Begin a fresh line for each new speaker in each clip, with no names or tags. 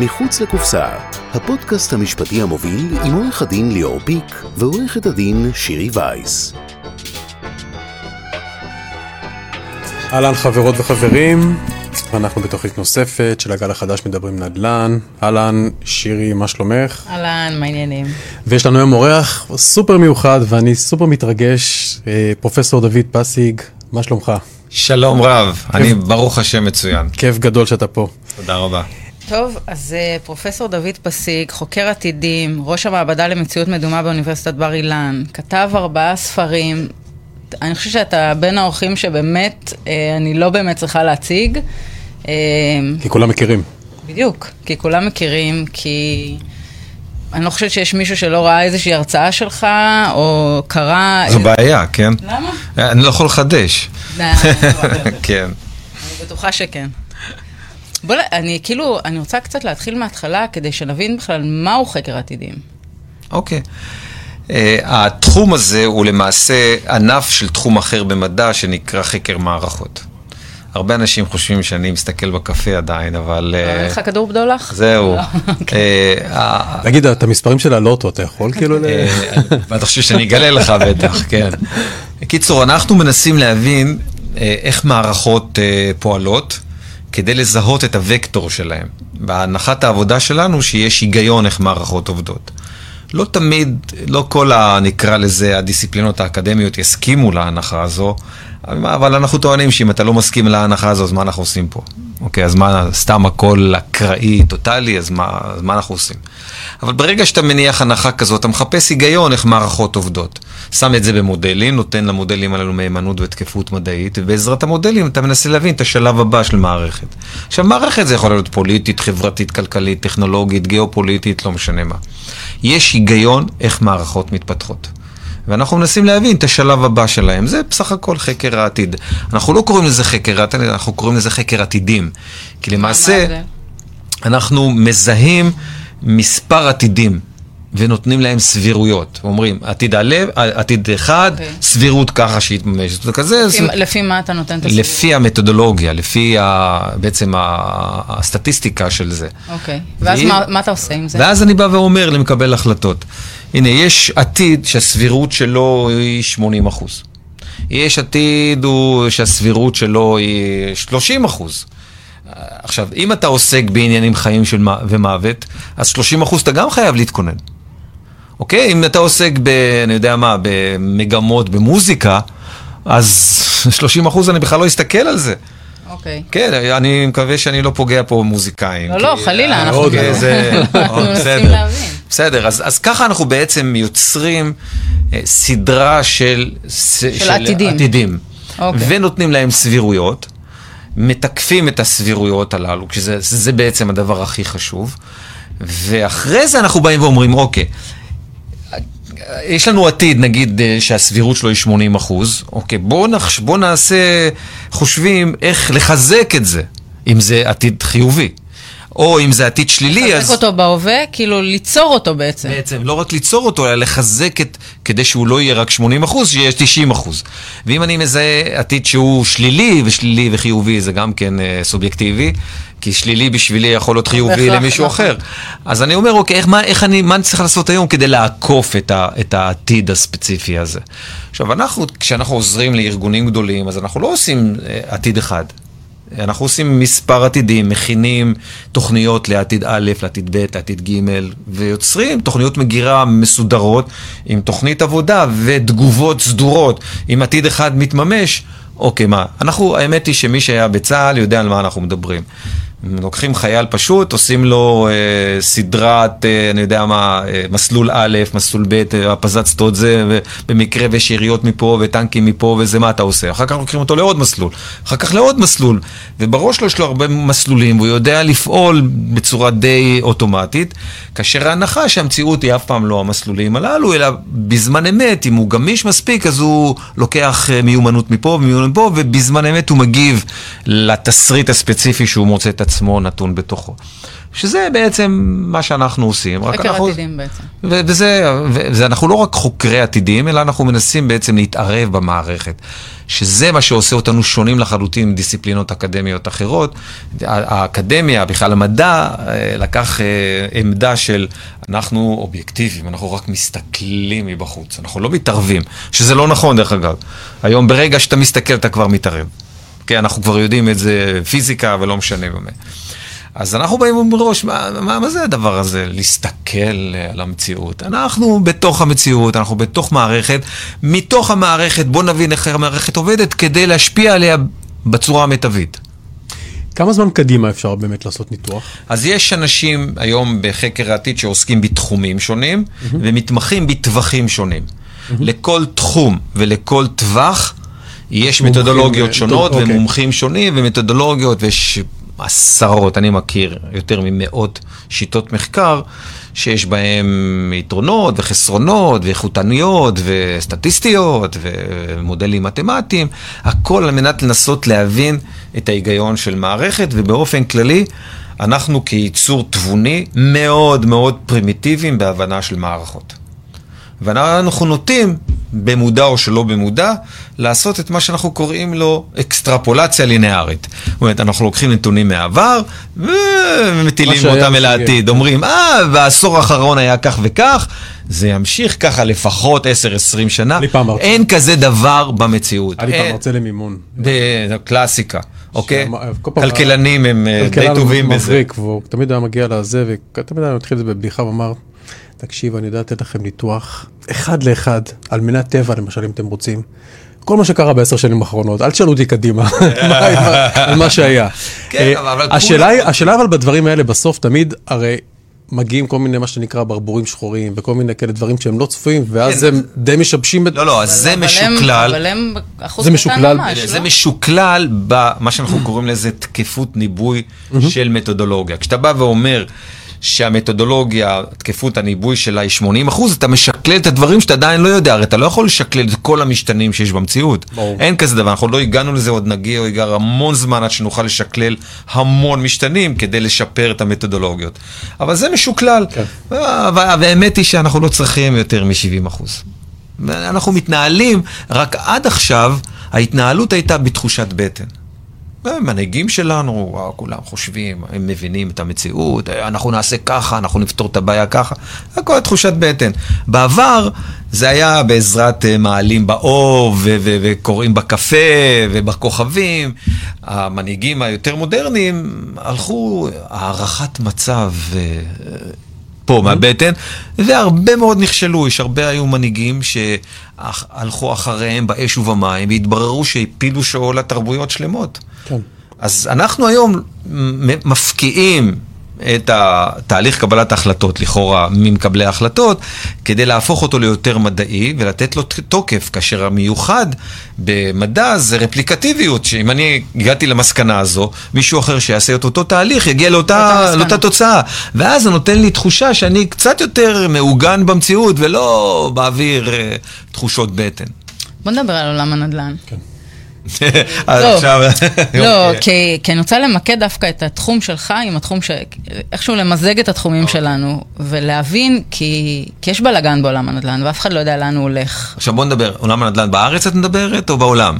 מחוץ לקופסה, הפודקאסט המשפטי המוביל עם עורך הדין ליאור פיק ועורכת הדין שירי וייס.
אהלן חברות וחברים, אנחנו בתוכנית נוספת של הגל החדש מדברים נדל"ן. אהלן, שירי, מה שלומך?
אהלן, מה העניינים?
ויש לנו היום אורח סופר מיוחד ואני סופר מתרגש, אה, פרופסור דוד פסיג, מה שלומך?
שלום רב, אני ברוך השם מצוין.
כיף גדול שאתה פה.
תודה רבה.
טוב, אז אה, פרופסור דוד פסיק, חוקר עתידים, ראש המעבדה למציאות מדומה באוניברסיטת בר אילן, כתב ארבעה ספרים. אני חושבת שאתה בין האורחים שבאמת, אה, אני לא באמת צריכה להציג. אה,
כי כולם מכירים.
בדיוק, כי כולם מכירים, כי אני לא חושבת שיש מישהו שלא ראה איזושהי הרצאה שלך, או קרא...
זו בעיה, כן?
למה?
אני לא יכול לחדש. כן.
אני בטוחה שכן. בוא, אני כאילו, אני רוצה קצת להתחיל מההתחלה, כדי שנבין בכלל מהו חקר עתידים.
אוקיי. אה, התחום הזה הוא למעשה ענף של תחום אחר במדע שנקרא חקר מערכות. הרבה אנשים חושבים שאני מסתכל בקפה עדיין, אבל... אה,
אין לך כדור בדולח?
זהו.
לא, אוקיי.
אה,
תגיד, את המספרים של הלוטו, אתה יכול כאילו ל...
אה, ואתה חושב שאני אגלה לך בטח, כן. בקיצור, אנחנו מנסים להבין אה, איך מערכות אה, פועלות כדי לזהות את הוקטור שלהם. בהנחת העבודה שלנו שיש היגיון איך מערכות עובדות. לא תמיד, לא כל ה... נקרא לזה, הדיסציפלינות האקדמיות יסכימו להנחה הזו, אבל אנחנו טוענים שאם אתה לא מסכים להנחה הזו, אז מה אנחנו עושים פה? אוקיי, אז מה, סתם הכל אקראי, טוטאלי, אז מה, אז מה אנחנו עושים? אבל ברגע שאתה מניח הנחה כזאת, אתה מחפש היגיון איך מערכות עובדות. שם את זה במודלים, נותן למודלים הללו מהימנות ותקפות מדעית, ובעזרת המודלים אתה מנסה להבין את השלב הבא של מערכת. עכשיו, מערכת זה יכול להיות פוליטית, חברתית, כלכלית, טכנולוגית, גיאופוליטית, לא משנה מה. יש היגיון איך מערכות מתפתחות. ואנחנו מנסים להבין את השלב הבא שלהם. זה בסך הכל חקר העתיד. אנחנו לא קוראים לזה חקר העתיד, אנחנו קוראים לזה חקר עתידים. כי למעשה? אנחנו מזהים מספר עתידים. ונותנים להם סבירויות. אומרים, עתיד א', עתיד אחד,
אוקיי.
סבירות ככה שיתממש. זה כזה,
לפי-
זה-
לפי מה אתה נותן את הסבירות?
לפי המתודולוגיה, לפי ה, בעצם ה, הסטטיסטיקה של זה.
אוקיי. ואז
והיא-
מה- מה אתה עושה עם זה?
ואז אני בא ואומר למקבל החלטות. הנה, יש עתיד שהסבירות שלו היא 80 אחוז. יש עתיד הוא שהסבירות שלו היא 30 אחוז. עכשיו, אם אתה עוסק בעניינים חיים של מ- ומוות, אז 30 אחוז אתה גם חייב להתכונן. אוקיי? אם אתה עוסק ב... אני יודע מה, במגמות, במוזיקה, אז 30 אחוז אני בכלל לא אסתכל על זה.
אוקיי.
כן, אני מקווה שאני לא פוגע פה במוזיקאים.
לא, לא, חלילה,
אה,
אנחנו לא.
אה,
מנסים
בסדר.
להבין.
בסדר, אז, אז ככה אנחנו בעצם יוצרים אה, סדרה של... של,
עתידים.
עתידים.
אוקיי.
ונותנים להם סבירויות, מתקפים את הסבירויות הללו, שזה זה בעצם הדבר הכי חשוב, ואחרי זה אנחנו באים ואומרים, אוקיי, יש לנו עתיד, נגיד, אה, שהסבירות שלו היא 80 אחוז, אוקיי, בואו נחש... בוא נעשה חושבים איך לחזק את זה, אם זה עתיד חיובי. או אם זה עתיד שלילי, אז...
לחזק אותו בהווה, כאילו ליצור אותו בעצם.
בעצם, לא רק ליצור אותו, אלא לחזק את, כדי שהוא לא יהיה רק 80 אחוז, שיהיה 90 אחוז. ואם אני מזהה עתיד שהוא שלילי, ושלילי וחיובי זה גם כן אה, סובייקטיבי, כי שלילי בשבילי יכול להיות חיובי למישהו
נכון.
אחר. אז אני אומר, אוקיי, איך, מה, איך אני, מה אני צריך לעשות היום כדי לעקוף את, ה, את העתיד הספציפי הזה? עכשיו, אנחנו, כשאנחנו עוזרים לארגונים גדולים, אז אנחנו לא עושים אה, עתיד אחד. אנחנו עושים מספר עתידים, מכינים תוכניות לעתיד א', לעתיד ב', לעתיד ג', ויוצרים תוכניות מגירה מסודרות עם תוכנית עבודה ותגובות סדורות. אם עתיד אחד מתממש, אוקיי, מה? אנחנו, האמת היא שמי שהיה בצה"ל יודע על מה אנחנו מדברים. לוקחים חייל פשוט, עושים לו אה, סדרת, אה, אני יודע מה, אה, מסלול א', מסלול ב', אה, הפזת שדות זה, ובמקרה ויש יריות מפה וטנקים מפה וזה, מה אתה עושה? אחר כך לוקחים אותו לעוד מסלול, אחר כך לעוד מסלול, ובראש שלו יש לו הרבה מסלולים, והוא יודע לפעול בצורה די אוטומטית, כאשר ההנחה שהמציאות היא אף פעם לא המסלולים הללו, אלא בזמן אמת, אם הוא גמיש מספיק, אז הוא לוקח אה, מיומנות מפה ומיומנות מפה, ובזמן אמת הוא מגיב לתסריט הספציפי שהוא מוצא את עצמו נתון בתוכו. שזה בעצם מה שאנחנו עושים.
חקר
אנחנו-
עתידים בעצם.
ו- וזה, וזה, אנחנו לא רק חוקרי עתידים, אלא אנחנו מנסים בעצם להתערב במערכת. שזה מה שעושה אותנו שונים לחלוטין מדיסציפלינות אקדמיות אחרות. האקדמיה, בכלל המדע, אה, לקח אה, עמדה של אנחנו אובייקטיביים, אנחנו רק מסתכלים מבחוץ, אנחנו לא מתערבים, שזה לא נכון דרך אגב. היום ברגע שאתה מסתכל אתה כבר מתערב. כן, אנחנו כבר יודעים את זה פיזיקה ולא משנה במה. אז אנחנו באים מראש, מה, מה, מה זה הדבר הזה, להסתכל על המציאות? אנחנו בתוך המציאות, אנחנו בתוך מערכת, מתוך המערכת בוא נבין איך המערכת עובדת כדי להשפיע עליה בצורה המיטבית.
כמה זמן קדימה אפשר באמת לעשות ניתוח?
אז יש אנשים היום בחקר העתיד שעוסקים בתחומים שונים ומתמחים בטווחים שונים. לכל תחום ולכל טווח יש מתודולוגיות
אה,
שונות
אוקיי.
ומומחים שונים ומתודולוגיות ויש עשרות, אני מכיר יותר ממאות שיטות מחקר שיש בהם יתרונות וחסרונות ואיכותניות וסטטיסטיות ומודלים מתמטיים, הכל על מנת לנסות להבין את ההיגיון של מערכת ובאופן כללי אנחנו כייצור תבוני מאוד מאוד פרימיטיביים בהבנה של מערכות. ואנחנו נוטים, במודע או שלא במודע, לעשות את מה שאנחנו קוראים לו אקסטרפולציה לינארית. זאת אומרת, אנחנו לוקחים נתונים מהעבר ומטילים אותם אל. העתיד. אומרים, אה, בעשור האחרון היה כך וכך, זה ימשיך ככה לפחות 10-20 שנה. אין כזה דבר במציאות.
היה לי פעם מרצה למימון.
קלאסיקה, אוקיי? כלכלנים הם אה, די טובים בזה.
מבריק, והוא תמיד היה מגיע לזה, ותמיד היה מתחיל את זה בבדיחה, ואמר, תקשיב, אני יודע לתת לכם ניתוח אחד לאחד, על מנת טבע למשל, אם אתם רוצים. כל מה שקרה בעשר שנים האחרונות, אל תשאלו אותי קדימה, מה- מה- על מה שהיה.
כן,
אה,
אבל
השאלה אבל בדברים האלה, בסוף תמיד, הרי מגיעים כל מיני מה שנקרא ברבורים שחורים, וכל מיני כאלה דברים שהם לא צפויים, ואז
כן,
הם די משבשים את...
לא, לא, אז זה משוקלל.
אבל הם אחוז
זה
קטן. ממש,
זה
לא?
משוקלל במה שאנחנו קוראים לזה תקפות ניבוי של מתודולוגיה. כשאתה בא ואומר שהמתודולוגיה, תקפות הניבוי שלה היא 80 אחוז, אתה משקלל את הדברים שאתה עדיין לא יודע, הרי אתה לא יכול לשקלל את כל המשתנים שיש במציאות.
ברור.
אין כזה דבר, אנחנו לא הגענו לזה, עוד נגיע, או ייגע המון זמן עד שנוכל לשקלל המון משתנים כדי לשפר את המתודולוגיות. אבל זה משוקלל.
כן.
וה- והאמת היא שאנחנו לא צריכים יותר מ-70 אחוז. אנחנו מתנהלים, רק עד עכשיו ההתנהלות הייתה בתחושת בטן. המנהיגים שלנו, וואו, כולם חושבים, הם מבינים את המציאות, אה, אנחנו נעשה ככה, אנחנו נפתור את הבעיה ככה, הכל תחושת בטן. בעבר זה היה בעזרת אה, מעלים באור וקוראים בקפה ובכוכבים. המנהיגים היותר מודרניים הלכו הערכת מצב. פה מהבטן, והרבה מאוד נכשלו, יש הרבה היו מנהיגים שהלכו אחריהם באש ובמים, והתבררו שהפילו שאול לתרבויות שלמות.
כן.
אז אנחנו היום מפקיעים את התהליך קבלת ההחלטות, לכאורה, ממקבלי ההחלטות, כדי להפוך אותו ליותר מדעי ולתת לו תוקף, כאשר המיוחד במדע זה רפליקטיביות, שאם אני הגעתי למסקנה הזו, מישהו אחר שיעשה את אותו תהליך יגיע לאותה,
לאותה
תוצאה. ואז זה נותן לי תחושה שאני קצת יותר מעוגן במציאות ולא באוויר אה, תחושות בטן.
בוא נדבר על עולם הנדל"ן.
אז
לא.
עכשיו...
לא,
אוקיי.
כי, כי אני רוצה למקד דווקא את התחום שלך עם התחום ש... איכשהו למזג את התחומים
אוקיי.
שלנו, ולהבין, כי, כי יש בלאגן בעולם הנדל"ן, ואף אחד לא יודע לאן הוא הולך.
עכשיו בוא נדבר, עולם הנדל"ן בארץ את מדברת או בעולם?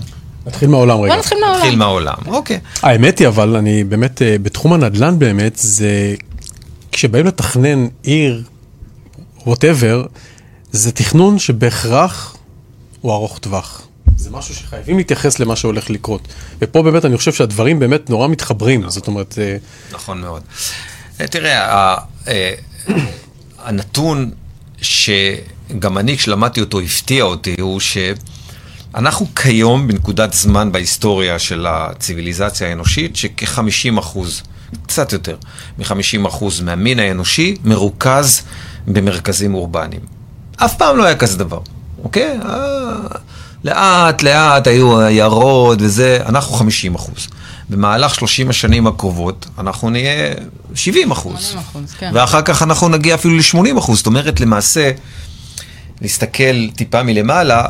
נתחיל מהעולם רגע.
בוא נתחיל מהעולם.
נתחיל מהעולם, אוקיי.
האמת היא אבל, אני באמת, אה, בתחום הנדל"ן באמת, זה כשבאים לתכנן עיר, ווטאבר, זה תכנון שבהכרח הוא ארוך טווח. זה משהו שחייבים להתייחס למה שהולך לקרות. ופה באמת אני חושב שהדברים באמת נורא מתחברים, זאת אומרת, אה,
נכון מאוד. אה, תראה, אה, הנתון שגם אני כשלמדתי אותו הפתיע אותי, הוא שאנחנו כיום בנקודת זמן בהיסטוריה של הציוויליזציה האנושית, שכ-50 אחוז, קצת יותר, מ-50 אחוז מהמין האנושי מרוכז במרכזים אורבניים. אף פעם לא היה כזה דבר, אוקיי? לאט לאט היו עיירות וזה, אנחנו 50 אחוז. במהלך 30 השנים הקרובות אנחנו נהיה 70 אחוז.
80 אחוז, כן.
ואחר כך אנחנו נגיע אפילו ל-80 אחוז. זאת אומרת, למעשה, נסתכל טיפה מלמעלה,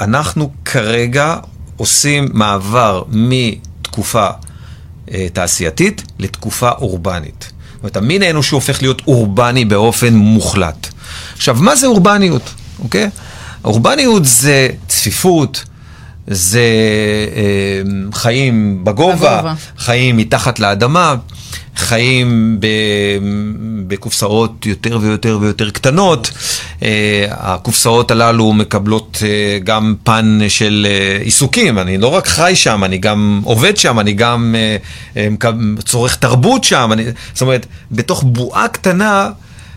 אנחנו כרגע עושים מעבר מתקופה אה, תעשייתית לתקופה אורבנית. זאת אומרת, המין האנושי הופך להיות אורבני באופן מוחלט. עכשיו, מה זה אורבניות, אוקיי? אורבניות זה צפיפות, זה אה, חיים בגובה,
בגובה.
חיים מתחת לאדמה, חיים ב, בקופסאות יותר ויותר ויותר קטנות. אה, הקופסאות הללו מקבלות אה, גם פן של אה, עיסוקים, אני לא רק חי שם, אני גם עובד שם, אני גם אה, אה, צורך תרבות שם, אני, זאת אומרת, בתוך בועה קטנה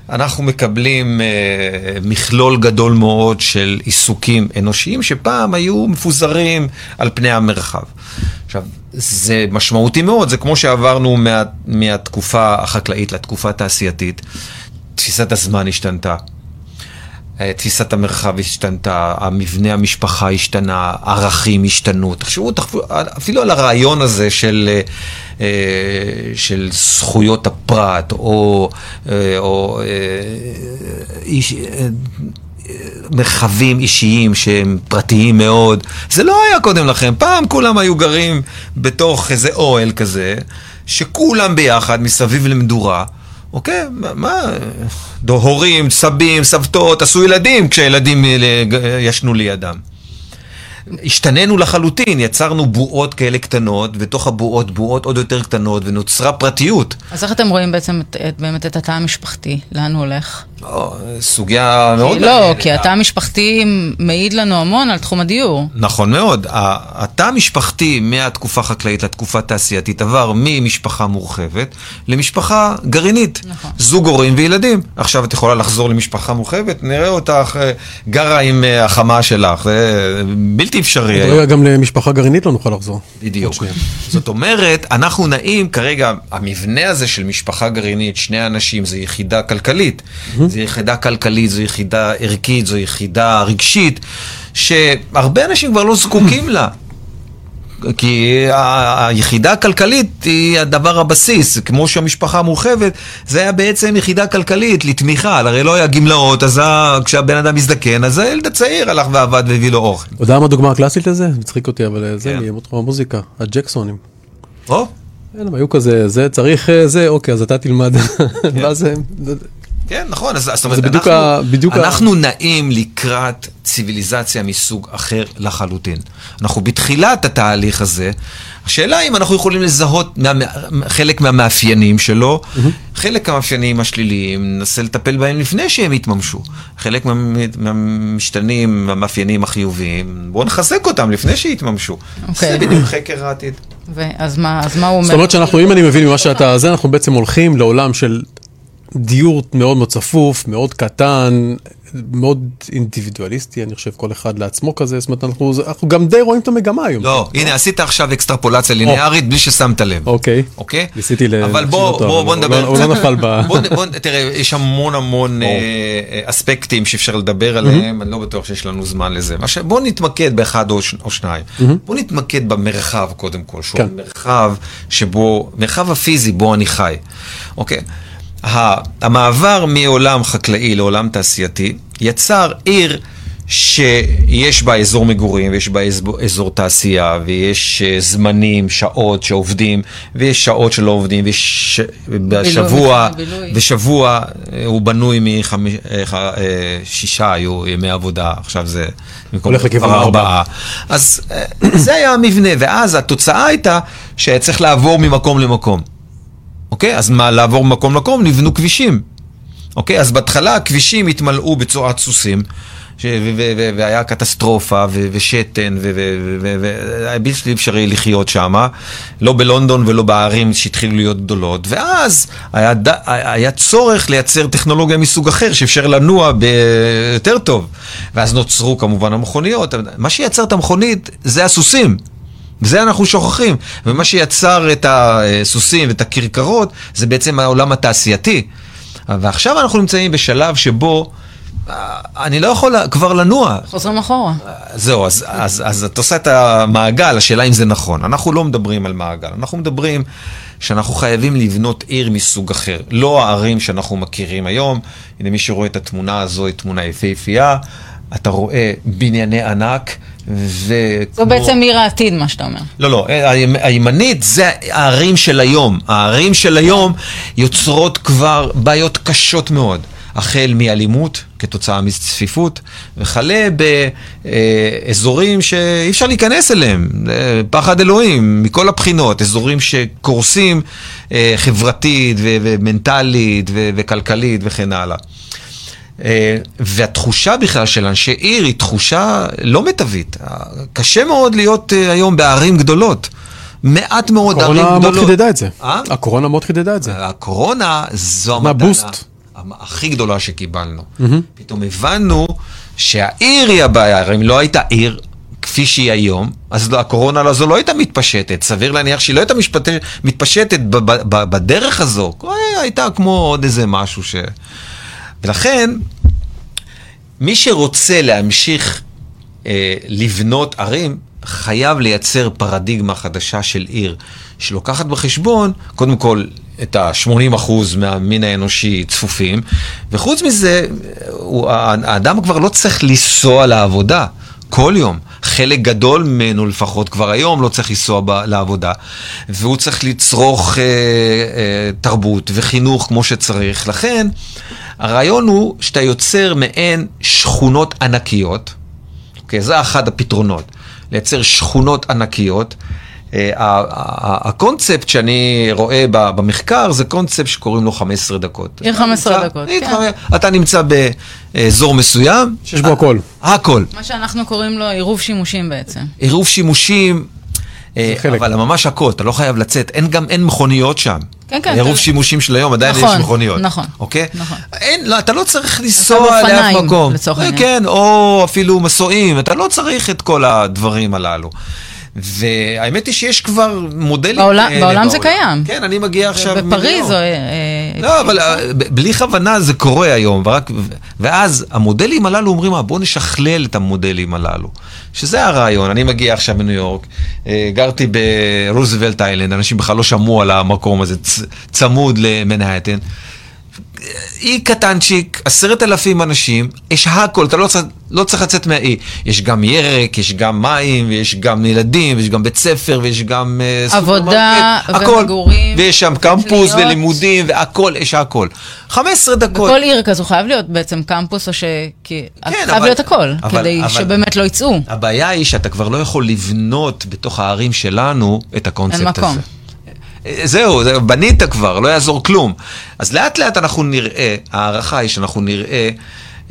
אנחנו מקבלים אה, מכלול גדול מאוד של עיסוקים אנושיים שפעם היו מפוזרים על פני המרחב. עכשיו, זה משמעותי מאוד, זה כמו שעברנו מה, מהתקופה החקלאית לתקופה התעשייתית. תפיסת הזמן השתנתה. אה, תפיסת המרחב השתנתה, המבנה המשפחה השתנה, ערכים השתנו. תחשבו, תחשבו אפילו על הרעיון הזה של, אה, אה, של זכויות הפרט, או, או איש, מרחבים אישיים שהם פרטיים מאוד. זה לא היה קודם לכן. פעם כולם היו גרים בתוך איזה אוהל כזה, שכולם ביחד מסביב למדורה. אוקיי, מה, הורים, סבים, סבתות, עשו ילדים כשהילדים אה, ישנו לידם. השתננו לחלוטין, יצרנו בועות כאלה קטנות, ותוך הבועות בועות עוד יותר קטנות, ונוצרה פרטיות.
אז איך אתם רואים בעצם את, את, באמת את התא המשפחתי? לאן הוא הולך?
או, סוגיה מאוד
כי, לא. כי התא המשפחתי מעיד לנו המון על תחום הדיור.
נכון מאוד. התא המשפחתי מהתקופה החקלאית לתקופה התעשייתית עבר ממשפחה מורחבת למשפחה גרעינית.
נכון.
זוג הורים וילדים. עכשיו את יכולה לחזור למשפחה מורחבת, נראה אותך אה, גרה עם אה, החמה שלך. זה בלתי אפשרי.
רגע, גם למשפחה גרעינית לא נוכל לחזור.
בדיוק. זאת אומרת, אנחנו נעים כרגע, המבנה הזה של משפחה גרעינית, שני אנשים, זה יחידה כלכלית. זו יחידה כלכלית, זו יחידה ערכית, זו יחידה רגשית, שהרבה אנשים כבר לא זקוקים לה. כי היחידה הכלכלית היא הדבר הבסיס, כמו שהמשפחה המורחבת, זה היה בעצם יחידה כלכלית לתמיכה, הרי לא היה גמלאות, אז כשהבן אדם מזדקן, אז הילד הצעיר הלך ועבד והביא לו אוכל.
אתה יודע מה הדוגמה הקלאסית לזה? מצחיק אותי, אבל זה,
כן.
מתחום המוזיקה, הג'קסונים.
או,
כן, הם היו כזה, זה צריך אה, זה, אוקיי, אז אתה תלמד. ואז הם...
כן, נכון, אז זאת אומרת,
בדיוק
אנחנו,
ה- בדיוק ה-
אנחנו נעים לקראת ציוויליזציה מסוג אחר לחלוטין. אנחנו בתחילת התהליך הזה, השאלה אם אנחנו יכולים לזהות מה, חלק מהמאפיינים שלו, חלק מהמאפיינים השליליים, ננסה לטפל בהם לפני שהם יתממשו. חלק מה, מהמשתנים, מהמאפיינים החיוביים, בואו נחזק אותם לפני שיתממשו.
אוקיי.
זה בדיוק חקר העתיד.
ואז מה, אז מה הוא אומר?
זאת אומרת שאנחנו, אם אני מבין ממה שאתה, זה אנחנו בעצם הולכים לעולם של דיור מאוד מאוד צפוף, מאוד קטן, מאוד אינדיבידואליסטי, אני חושב, כל אחד לעצמו כזה, זאת אומרת, אנחנו, אנחנו גם די רואים את המגמה היום.
לא, הנה, עשית עכשיו אקסטרפולציה ליניארית בלי ששמת לב.
אוקיי.
אוקיי?
ניסיתי ל-
אבל בוא, בוא, בוא
הוא
נדבר.
לא- הוא לא נפל ב...
בוא, בוא, תראה, יש המון המון אה, אה, אספקטים שאפשר לדבר עליהם, אני לא בטוח שיש לנו זמן לזה. בוא נתמקד באחד או. או שניים. בוא נתמקד במרחב קודם כל, שהוא
כן.
המרחב שבו, מרחב הפיזי בו אני חי. אוקיי? המעבר מעולם חקלאי לעולם תעשייתי יצר עיר שיש בה אזור מגורים, ויש בה אזור, אזור תעשייה, ויש אה, זמנים, שעות שעובדים, ויש שעות שלא עובדים, ויש ש- בשבוע,
בילוי.
בשבוע אה, הוא בנוי משישה היו ימי עבודה, עכשיו זה במקום כבר
ארבע.
ארבעה. אז אה, זה היה המבנה, ואז התוצאה הייתה שהיה צריך לעבור ממקום למקום. אוקיי? אז מה, לעבור ממקום למקום? נבנו כבישים. אוקיי? אז בהתחלה הכבישים התמלאו בצורת סוסים. והיה קטסטרופה ושתן והיה בלתי אפשרי לחיות שם, לא בלונדון ולא בערים שהתחילו להיות גדולות, ואז היה, ד- היה צורך לייצר טכנולוגיה מסוג אחר שאפשר לנוע ב- יותר טוב, ואז נוצרו כמובן המכוניות, מה שיצר את המכונית זה הסוסים. וזה אנחנו שוכחים. ומה שיצר את הסוסים ואת הכרכרות, זה בעצם העולם התעשייתי. ועכשיו אנחנו נמצאים בשלב שבו אה, אני לא יכול כבר לנוע.
חוזרים אחורה.
זהו, אז, אז, אז את עושה את המעגל, השאלה אם זה נכון. אנחנו לא מדברים על מעגל, אנחנו מדברים שאנחנו חייבים לבנות עיר מסוג אחר. לא הערים שאנחנו מכירים היום. הנה, מי שרואה את התמונה הזו היא תמונה יפהפייה. אתה רואה בנייני ענק
זו בעצם עיר העתיד, מה שאתה אומר.
לא, לא, הימנית זה הערים של היום. הערים של היום יוצרות כבר בעיות קשות מאוד. החל מאלימות כתוצאה מצפיפות, וכלה באזורים שאי אפשר להיכנס אליהם, פחד אלוהים מכל הבחינות, אזורים שקורסים אה, חברתית ומנטלית וכלכלית וכן הלאה. אה, והתחושה בכלל של אנשי עיר היא תחושה לא מיטבית. קשה מאוד להיות אה, היום בערים גדולות. מעט מאוד ערים גדולות.
הקורונה מאוד חידדה את זה. הקורונה מאוד חידדה את זה.
הקורונה זו המתנה. הכי גדולה שקיבלנו. Mm-hmm. פתאום הבנו שהעיר היא הבעיה, הרי אם לא הייתה עיר כפי שהיא היום, אז לא, הקורונה הזו לא הייתה מתפשטת. סביר להניח שהיא לא הייתה משפט... מתפשטת ב- ב- ב- בדרך הזו. הייתה כמו עוד איזה משהו ש... ולכן, מי שרוצה להמשיך אה, לבנות ערים, חייב לייצר פרדיגמה חדשה של עיר, שלוקחת בחשבון, קודם כל, את ה-80% מהמין האנושי צפופים, וחוץ מזה, הוא, האדם כבר לא צריך לנסוע לעבודה כל יום. חלק גדול ממנו לפחות כבר היום לא צריך לנסוע לעבודה, והוא צריך לצרוך אה, אה, תרבות וחינוך כמו שצריך. לכן, הרעיון הוא שאתה יוצר מעין שכונות ענקיות, אוקיי? זה אחד הפתרונות, לייצר שכונות ענקיות. אה, הקונספט שאני רואה במחקר זה קונספט שקוראים לו 15 דקות.
עיר 15 דקות, כן.
אתה נמצא באזור מסוים.
שיש בו הכל.
הכל.
מה שאנחנו קוראים לו עירוב שימושים בעצם.
עירוב שימושים, אבל ממש הכל, אתה לא חייב לצאת, אין גם, אין מכוניות שם.
כן, כן.
עירוב שימושים של היום, עדיין
נכון,
יש מכוניות.
נכון,
אוקיי?
נכון.
אין, לא, אתה לא צריך לנסוע לאף מקום.
לצורך העניין.
כן, או אפילו מסועים, אתה לא צריך את כל הדברים הללו. והאמת היא שיש כבר מודלים
בעולם, כאלה בעולם זה קיים.
כן, אני מגיע עכשיו
בפריז. או...
לא, אבל אה, בלי כוונה זה קורה היום, ורק, ואז המודלים הללו אומרים, אה, בואו נשכלל את המודלים הללו. שזה הרעיון, אני מגיע עכשיו מניו יורק, אה, גרתי ברוזוולט איילנד, אנשים בכלל לא שמעו על המקום הזה, צמוד למנהטן. אי קטנצ'יק, עשרת אלפים אנשים, יש הכל, אתה לא צריך, לא צריך לצאת מהאי. יש גם ירק, יש גם מים, ויש גם ילדים, ויש גם בית ספר, ויש גם
uh, עבודה, ומגורים,
ויש שם קמפוס להיות. ולימודים, והכל, יש הכל. 15 דקות.
בכל עיר כזו חייב להיות בעצם קמפוס, או ש... כי כן, חייב אבל, להיות הכל, אבל, כדי אבל, שבאמת לא יצאו.
הבעיה היא שאתה כבר לא יכול לבנות בתוך הערים שלנו את הקונספט הזה. אין מקום. זהו, זה, בנית כבר, לא יעזור כלום. אז לאט לאט אנחנו נראה, ההערכה היא שאנחנו נראה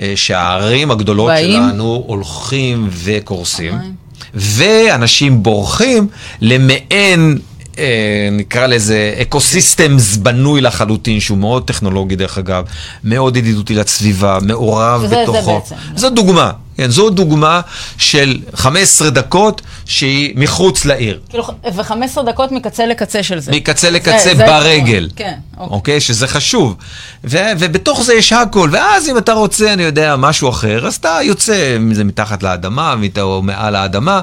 אה, שהערים הגדולות באים? שלנו הולכים וקורסים, ואנשים בורחים למעין... אה, נקרא לזה אקוסיסטמס בנוי לחלוטין, שהוא מאוד טכנולוגי דרך אגב, מאוד ידידותי לסביבה, מעורב
וזה,
בתוכו.
זה בעצם.
זו דוגמה, כן, זו דוגמה של 15 דקות שהיא מחוץ לעיר.
כאילו, ו-15 דקות מקצה לקצה של זה.
מקצה לקצה זה, ברגל.
זה כן,
אוקיי. אוקיי, שזה חשוב. ו- ובתוך זה יש הכל, ואז אם אתה רוצה, אני יודע, משהו אחר, אז אתה יוצא מזה מתחת לאדמה, או מעל האדמה,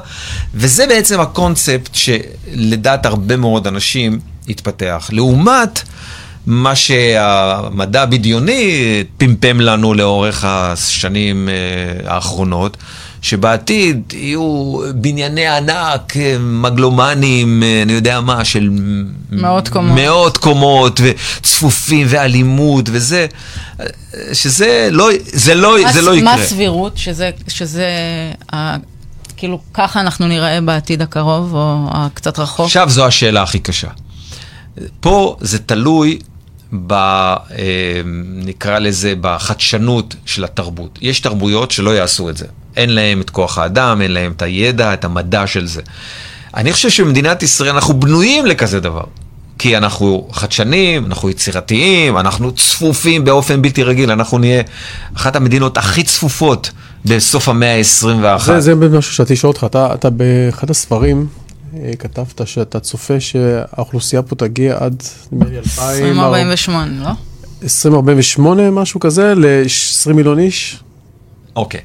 וזה בעצם הקונספט שלדעת הרבה מאוד אנשים התפתח. לעומת... מה שהמדע הבדיוני פמפם לנו לאורך השנים אה, האחרונות, שבעתיד יהיו בנייני ענק, אה, מגלומנים, אה, אני יודע מה, של
מאות קומות,
מאות קומות וצפופים ואלימות וזה, שזה לא, זה לא, זה לא יקרה.
מה הסבירות שזה, שזה כאילו ככה אנחנו נראה בעתיד הקרוב או הקצת רחוק?
עכשיו זו השאלה הכי קשה. פה זה תלוי ב... אה, נקרא לזה, בחדשנות של התרבות. יש תרבויות שלא יעשו את זה. אין להם את כוח האדם, אין להם את הידע, את המדע של זה. אני חושב שבמדינת ישראל אנחנו בנויים לכזה דבר. כי אנחנו חדשנים, אנחנו יצירתיים, אנחנו צפופים באופן בלתי רגיל, אנחנו נהיה אחת המדינות הכי צפופות בסוף המאה ה-21.
זה, זה משהו שרציתי לשאול אותך, אתה, אתה באחד הספרים כתבת שאתה צופה שהאוכלוסייה פה תגיע עד, נדמה לי,
2048, לא?
2048, משהו כזה, ל-20 מיליון איש.
אוקיי.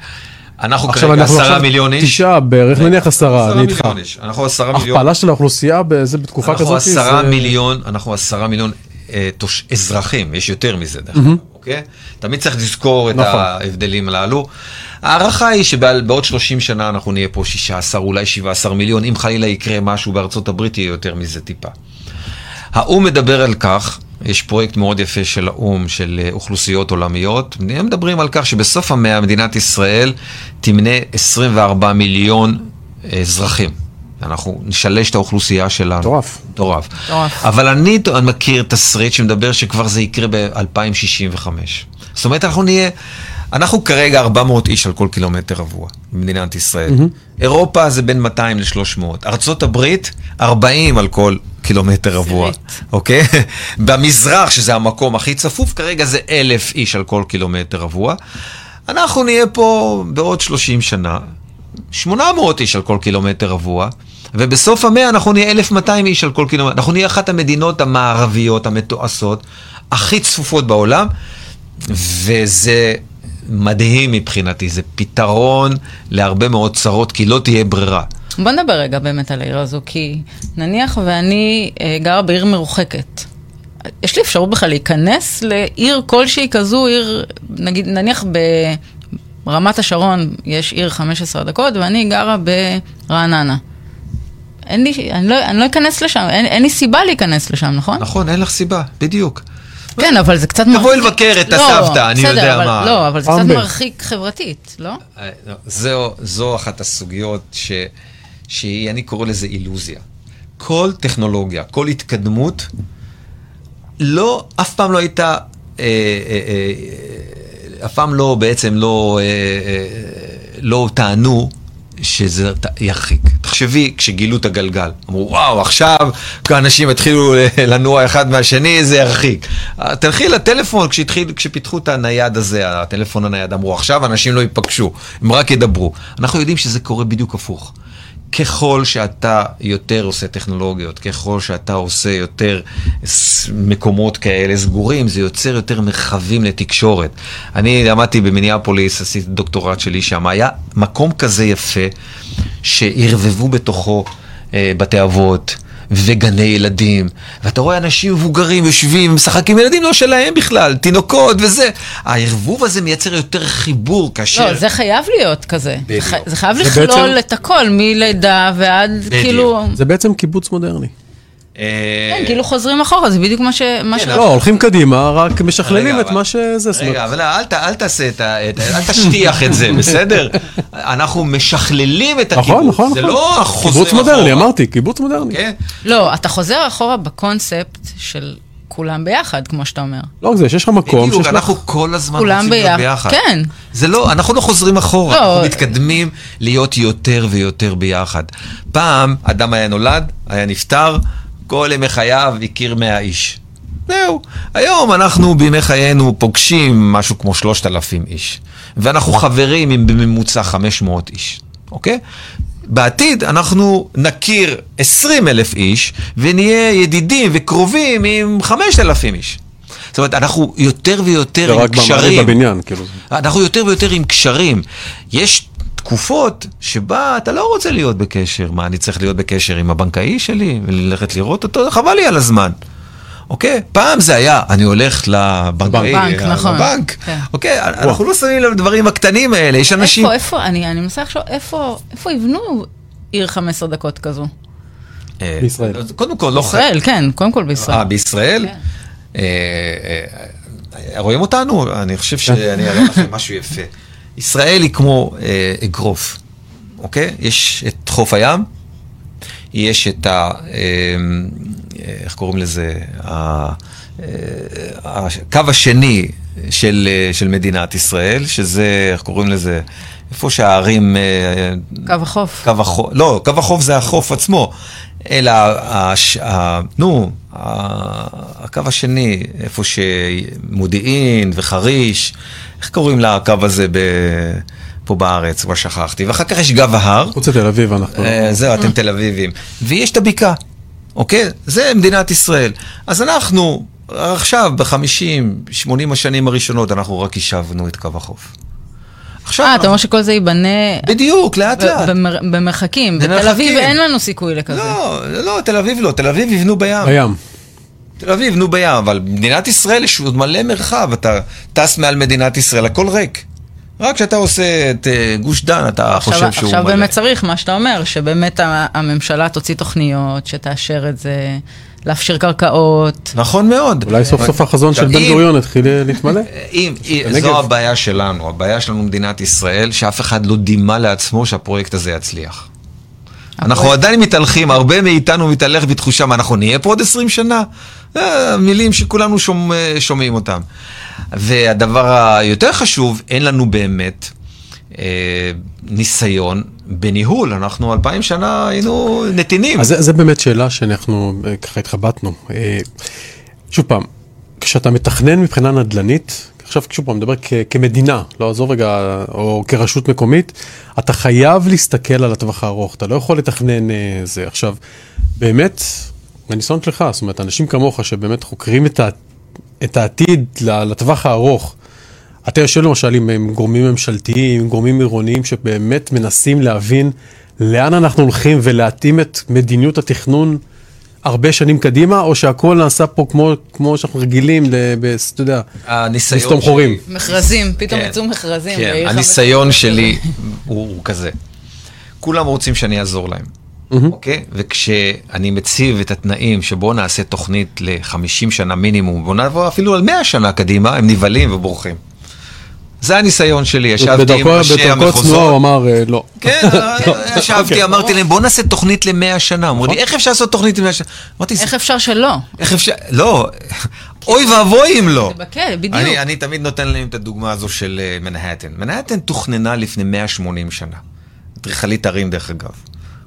אנחנו כרגע עשרה מיליון איש.
תשעה בערך, נניח עשרה, אני איתך.
אנחנו עשרה מיליון.
הכפלה של האוכלוסייה זה בתקופה כזאת.
אנחנו עשרה מיליון, אנחנו עשרה מיליון אה, אזרחים, יש יותר מזה דרך אגב, אוקיי? תמיד צריך לזכור את נכון. ההבדלים הללו. ההערכה היא שבעוד 30 שנה אנחנו נהיה פה 16, אולי 17 מיליון, אם חלילה יקרה משהו בארצות הברית, יהיה יותר מזה טיפה. האו"ם מדבר על כך, יש פרויקט מאוד יפה של האו"ם, של אה, אוכלוסיות עולמיות, הם מדברים על כך שבסוף המאה מדינת ישראל תמנה 24 מיליון אזרחים. אנחנו נשלש את האוכלוסייה שלנו.
מטורף.
מטורף. אבל אני אני מכיר תסריט שמדבר שכבר זה יקרה ב-2065. זאת אומרת, אנחנו נהיה, אנחנו כרגע 400 איש על כל קילומטר רבוע במדינת ישראל. אירופה זה בין 200 ל-300. ארצות הברית, 40 על כל קילומטר רבוע. אוקיי? במזרח, שזה המקום הכי צפוף, כרגע זה אלף איש על כל קילומטר רבוע. אנחנו נהיה פה בעוד 30 שנה, 800 איש על כל קילומטר רבוע, ובסוף המאה אנחנו נהיה 1,200 איש על כל קילומטר. אנחנו נהיה אחת המדינות המערביות, המתועשות, הכי צפופות בעולם, וזה מדהים מבחינתי, זה פתרון להרבה מאוד צרות, כי לא תהיה ברירה.
בוא נדבר רגע באמת על העיר הזו, כי נניח ואני אה, גרה בעיר מרוחקת. יש לי אפשרות בכלל להיכנס לעיר כלשהי כזו, עיר, נגיד, נניח ברמת השרון יש עיר 15 דקות, ואני גרה ברעננה. אין לי, אני לא, אני לא אכנס לשם, אין, אין לי סיבה להיכנס לשם, נכון?
נכון, אין לך סיבה, בדיוק.
כן, אבל זה קצת
תבואי לבקר את הסבתא, אני יודע מה.
לא, אבל זה קצת. מרחיק חברתית, לא?
אה, לא, זו, אחת הסוגיות ש, שהיא, אני קורא לזה אילוזיה. כל טכנולוגיה, כל התקדמות, לא, אף פעם לא הייתה, אה, אה, אה, אף פעם לא, בעצם לא, לא טענו שזה ירחיק. תחשבי, כשגילו את הגלגל, אמרו, וואו, עכשיו האנשים התחילו לנוע אחד מהשני, זה ירחיק. תלכי לטלפון, כשהתחיל, כשפיתחו את הנייד הזה, הטלפון הנייד, אמרו, עכשיו אנשים לא ייפגשו, הם רק ידברו. אנחנו יודעים שזה קורה בדיוק הפוך. ככל שאתה יותר עושה טכנולוגיות, ככל שאתה עושה יותר מקומות כאלה סגורים, זה יוצר יותר מרחבים לתקשורת. אני למדתי במיניאפוליס, עשיתי דוקטורט שלי שם, היה מקום כזה יפה, שערבבו בתוכו אה, בתי אבות. וגני ילדים, ואתה רואה אנשים מבוגרים יושבים, משחקים, ילדים לא שלהם בכלל, תינוקות וזה. הערבוב הזה מייצר יותר חיבור כאשר...
לא, זה חייב להיות כזה. זה
בדיוק.
חי- זה חייב
זה
לכלול
בעצם-
את הכל, מלידה ועד כאילו...
זה בעצם קיבוץ מודרני.
אה,
כן, כאילו חוזרים אחורה, זה בדיוק מה ש...
כן,
לא, הולכים קדימה, רק משכללים את מה שזה.
רגע, אבל אל, ת, אל תעשה את ה... אל תשטיח את זה, בסדר? אנחנו משכללים את הקיבוץ.
נכון, נכון,
זה
נכון.
לא חוזר
קיבוץ מודרני,
אחורה.
אמרתי, קיבוץ מודרני.
כן?
לא, אתה חוזר אחורה בקונספט של כולם ביחד, כמו שאתה אומר.
לא רק זה, שיש לך מקום
בדיוק,
שיש
אנחנו
לך...
כל הזמן
כולם
רוצים להיות
ביחד.
ביחד.
כן.
זה לא, אנחנו לא חוזרים אחורה,
לא.
אנחנו מתקדמים להיות יותר ויותר ביחד. פעם אדם היה נולד, היה נפטר, כל ימי חייו הכיר 100 איש. זהו. היום אנחנו בימי חיינו פוגשים משהו כמו 3,000 איש, ואנחנו חברים עם בממוצע 500 איש, אוקיי? בעתיד אנחנו נכיר 20 אלף איש ונהיה ידידים וקרובים עם 5,000 איש. זאת אומרת, אנחנו יותר ויותר
זה
עם
רק במערכת
קשרים.
בבניין, כאילו.
אנחנו יותר ויותר עם קשרים. יש תקופות שבה אתה לא רוצה להיות בקשר. מה, אני צריך להיות בקשר עם הבנקאי שלי וללכת לראות אותו? חבל לי על הזמן. אוקיי? פעם זה היה, אני הולך לבנקאי,
בנק, נכון.
לבנק.
כן.
אוקיי? אנחנו לא שמים לב לדברים הקטנים האלה, יש אנשים...
איפה, איפה, אני אני מנסה לחשוב, איפה איפה יבנו עיר 15 דקות כזו?
אה,
בישראל.
קודם כל, לא
בישראל, כן, קודם כל בישראל.
אה, בישראל?
כן.
אה, אה, רואים אותנו? אני חושב שאני אראה לכם משהו יפה. ישראל היא כמו אה, אגרוף, אוקיי? יש את חוף הים, יש את ה... אה, אה, איך קוראים לזה? ה- אה, הקו השני של, אה, של מדינת ישראל, שזה, איך קוראים לזה? איפה שהערים...
קו החוף.
קו החוף, לא, קו החוף זה החוף עצמו, אלא, הש, ה, נו, ה- הקו השני, איפה שמודיעין וחריש, איך קוראים לקו הזה ב, פה בארץ? כבר שכחתי. ואחר כך יש גב ההר,
חוץ לתל אביב אנחנו...
אה, זהו, אתם תל אביבים. ויש את הבקעה, אוקיי? זה מדינת ישראל. אז אנחנו, עכשיו, ב-50, 80 השנים הראשונות, אנחנו רק יישבנו את קו החוף. עכשיו,
אה, אתה אומר שכל זה ייבנה
בדיוק, לאט לאט.
במר- במרחקים. בתל. אביב אין לנו סיכוי לכזה.
לא, לא, תל אביב לא, תל אביב יבנו בים.
בים.
תל אביב יבנו בים, אבל במדינת ישראל יש עוד מלא מרחב, אתה טס מעל מדינת ישראל, הכל ריק. רק כשאתה עושה את אה, גוש דן, אתה
עכשיו,
חושב שהוא
עכשיו
מלא.
באמת צריך, מה שאתה אומר, שבאמת הממשלה תוציא תוכניות, שתאשר את זה, להפשיר קרקעות.
נכון מאוד.
אולי סוף סוף החזון של
עכשיו,
בן גוריון יתחיל אה, להתמלא.
אם. זו הבעיה שלנו, הבעיה שלנו במדינת ישראל, שאף אחד לא דימה לעצמו שהפרויקט הזה יצליח. אנחנו עדיין מתהלכים, הרבה מאיתנו מתהלך בתחושה, מה, אנחנו נהיה פה עוד 20 שנה? מילים שכולנו שומע, שומעים אותם. והדבר היותר חשוב, אין לנו באמת אה, ניסיון בניהול, אנחנו אלפיים שנה היינו נתינים.
אז זה באמת שאלה שאנחנו אה, ככה התחבטנו. אה, שוב פעם, כשאתה מתכנן מבחינה נדל"נית, עכשיו שוב פעם, מדבר כ- כמדינה, לא עזוב רגע, או כרשות מקומית, אתה חייב להסתכל על הטווח הארוך, אתה לא יכול לתכנן אה, זה. עכשיו, באמת, מהניסיון שלך, זאת אומרת, אנשים כמוך שבאמת חוקרים את, ה, את העתיד ל- לטווח הארוך, אתה יושב למשל עם, עם גורמים ממשלתיים, עם גורמים עירוניים שבאמת מנסים להבין לאן אנחנו הולכים ולהתאים את מדיניות התכנון הרבה שנים קדימה, או שהכל נעשה פה כמו, כמו שאנחנו רגילים, אתה יודע, לסתום חורים.
מכרזים, פתאום
כן.
יצאו מכרזים.
כן,
בעיר
הניסיון שלי הוא, הוא כזה. כולם רוצים שאני אעזור להם, אוקיי? וכשאני מציב את התנאים שבואו נעשה תוכנית ל-50 שנה מינימום, בואו נעבור אפילו על 100 שנה קדימה, הם נבהלים ובורחים. זה הניסיון שלי, ישבתי עם ראשי
בדרכו צנועה הוא
המחוזות.
אמר אה, לא.
כן, ישבתי, אמרתי להם, בואו נעשה תוכנית ל-100 שנה. אמרו לי, איך אפשר לעשות תוכנית ל-100 שנה? אמרתי,
איך אפשר שלא?
איך אפשר, לא, אוי ואבוי אם לא.
כן, בדיוק.
אני, תמיד נותן להם את הדוגמה הזו של אה, מנהטן. מנהטן תוכננה לפני 180 שנה. אדריכלית ערים דרך אגב,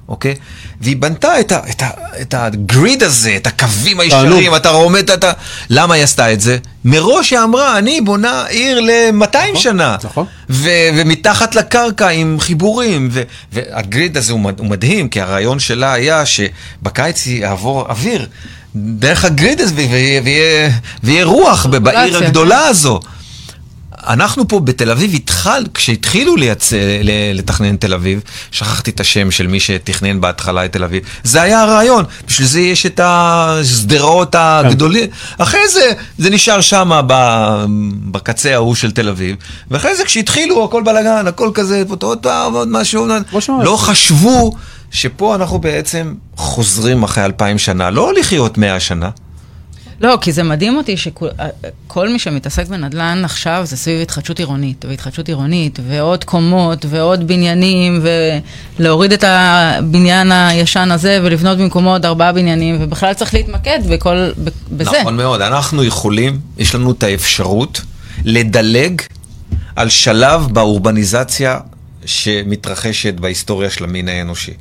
אוקיי? והיא בנתה את, ה, את, ה, את הגריד הזה, את הקווים הישרים, אתה רומד את ה... למה היא עשתה את זה? מראש היא אמרה, אני בונה עיר ל-200 שנה.
נכון.
ו- ומתחת לקרקע עם חיבורים, ו- והגריד הזה הוא, הוא מדהים, כי הרעיון שלה היה שבקיץ יעבור אוויר דרך הגריד הזה, ויהיה, רוח בעיר הגדולה הזו. אנחנו פה בתל אביב התחל, כשהתחילו לייצא, לתכנן תל אביב, שכחתי את השם של מי שתכנן בהתחלה את תל אביב, זה היה הרעיון, בשביל זה יש את השדרות הגדולים, אחרי זה, זה נשאר שם בקצה ההוא של תל אביב, ואחרי זה כשהתחילו הכל בלאגן, הכל כזה, עוד פעם, עוד משהו. לא חשבו שפה אנחנו בעצם חוזרים אחרי אלפיים שנה, לא לחיות מאה שנה.
לא, כי זה מדהים אותי שכל מי שמתעסק בנדל"ן עכשיו זה סביב התחדשות עירונית, והתחדשות עירונית, ועוד קומות, ועוד בניינים, ולהוריד את הבניין הישן הזה ולבנות במקומו עוד ארבעה בניינים, ובכלל צריך להתמקד בכל, בזה.
נכון מאוד, אנחנו יכולים, יש לנו את האפשרות לדלג על שלב באורבניזציה שמתרחשת בהיסטוריה של המין האנושי.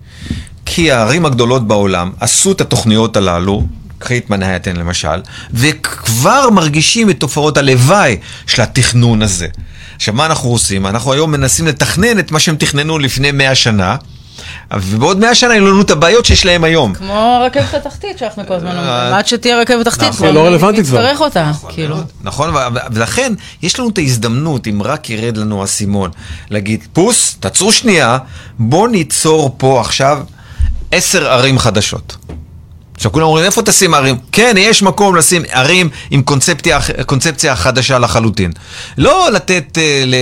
כי הערים הגדולות בעולם עשו את התוכניות הללו, קחי את מנהטן למשל, וכבר מרגישים את תופעות הלוואי של התכנון הזה. עכשיו, מה אנחנו עושים? אנחנו היום מנסים לתכנן את מה שהם תכננו לפני מאה שנה, ובעוד מאה שנה יהיו לנו את הבעיות שיש להם היום.
כמו הרכבת התחתית שאנחנו כל הזמן אומרים, עד שתהיה רכבת תחתית,
נכון.
כבר
לא רלוונטית כבר.
נצטרך אותה, כאילו.
נכון, ו- ו- ולכן יש לנו את ההזדמנות, אם רק ירד לנו האסימון, להגיד, פוס, תעצרו שנייה, בוא ניצור פה עכשיו עשר ערים חדשות. עכשיו כולם אומרים, איפה תשים ערים? כן, יש מקום לשים ערים עם קונספציה, קונספציה חדשה לחלוטין. לא לתת אה, ל-